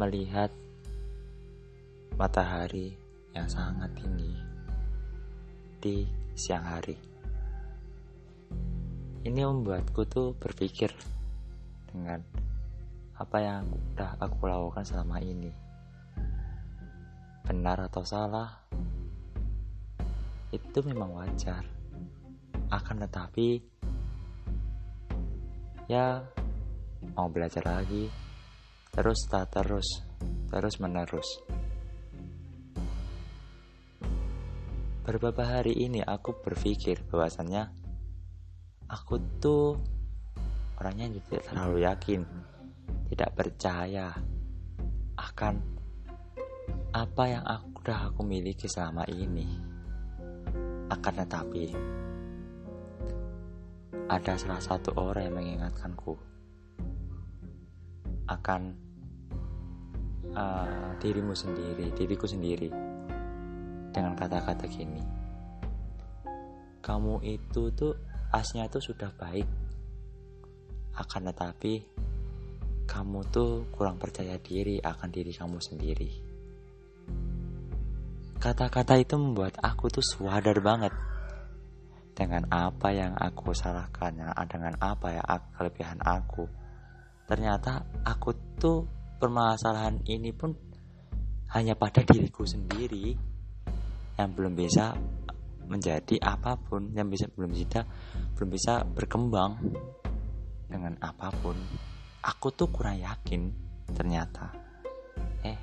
melihat matahari yang sangat tinggi di siang hari. Ini membuatku tuh berpikir dengan apa yang udah aku lakukan selama ini. Benar atau salah, itu memang wajar. Akan tetapi, ya mau belajar lagi, terus tak terus, terus menerus. Beberapa hari ini aku berpikir bahwasannya aku tuh orangnya tidak terlalu yakin, tidak percaya akan apa yang aku, udah aku miliki selama ini. Akan tetapi, ada salah satu orang yang mengingatkanku akan uh, dirimu sendiri, diriku sendiri dengan kata-kata gini. Kamu itu tuh asnya tuh sudah baik. Akan tetapi kamu tuh kurang percaya diri akan diri kamu sendiri. Kata-kata itu membuat aku tuh sadar banget dengan apa yang aku salahkan dengan apa ya kelebihan aku ternyata aku tuh permasalahan ini pun hanya pada diriku sendiri yang belum bisa menjadi apa pun yang bisa belum bisa belum bisa berkembang dengan apa pun. Aku tuh kurang yakin ternyata. Eh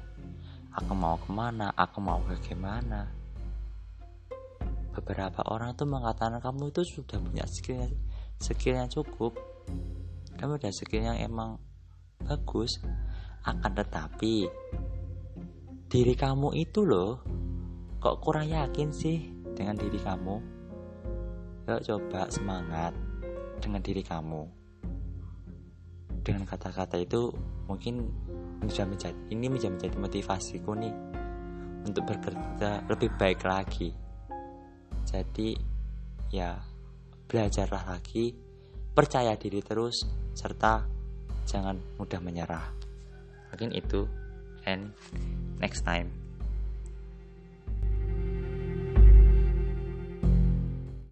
aku mau ke mana? Aku mau bagaimana? Beberapa orang tuh mengatakan kamu itu sudah punya skill skill yang cukup kamu udah skill yang emang bagus akan tetapi diri kamu itu loh Kok kurang yakin sih dengan diri kamu? Yuk coba semangat dengan diri kamu. Dengan kata-kata itu mungkin bisa menjadi ini bisa menjadi motivasiku nih untuk bekerja lebih baik lagi. Jadi ya belajarlah lagi, percaya diri terus serta jangan mudah menyerah. Mungkin itu and next time.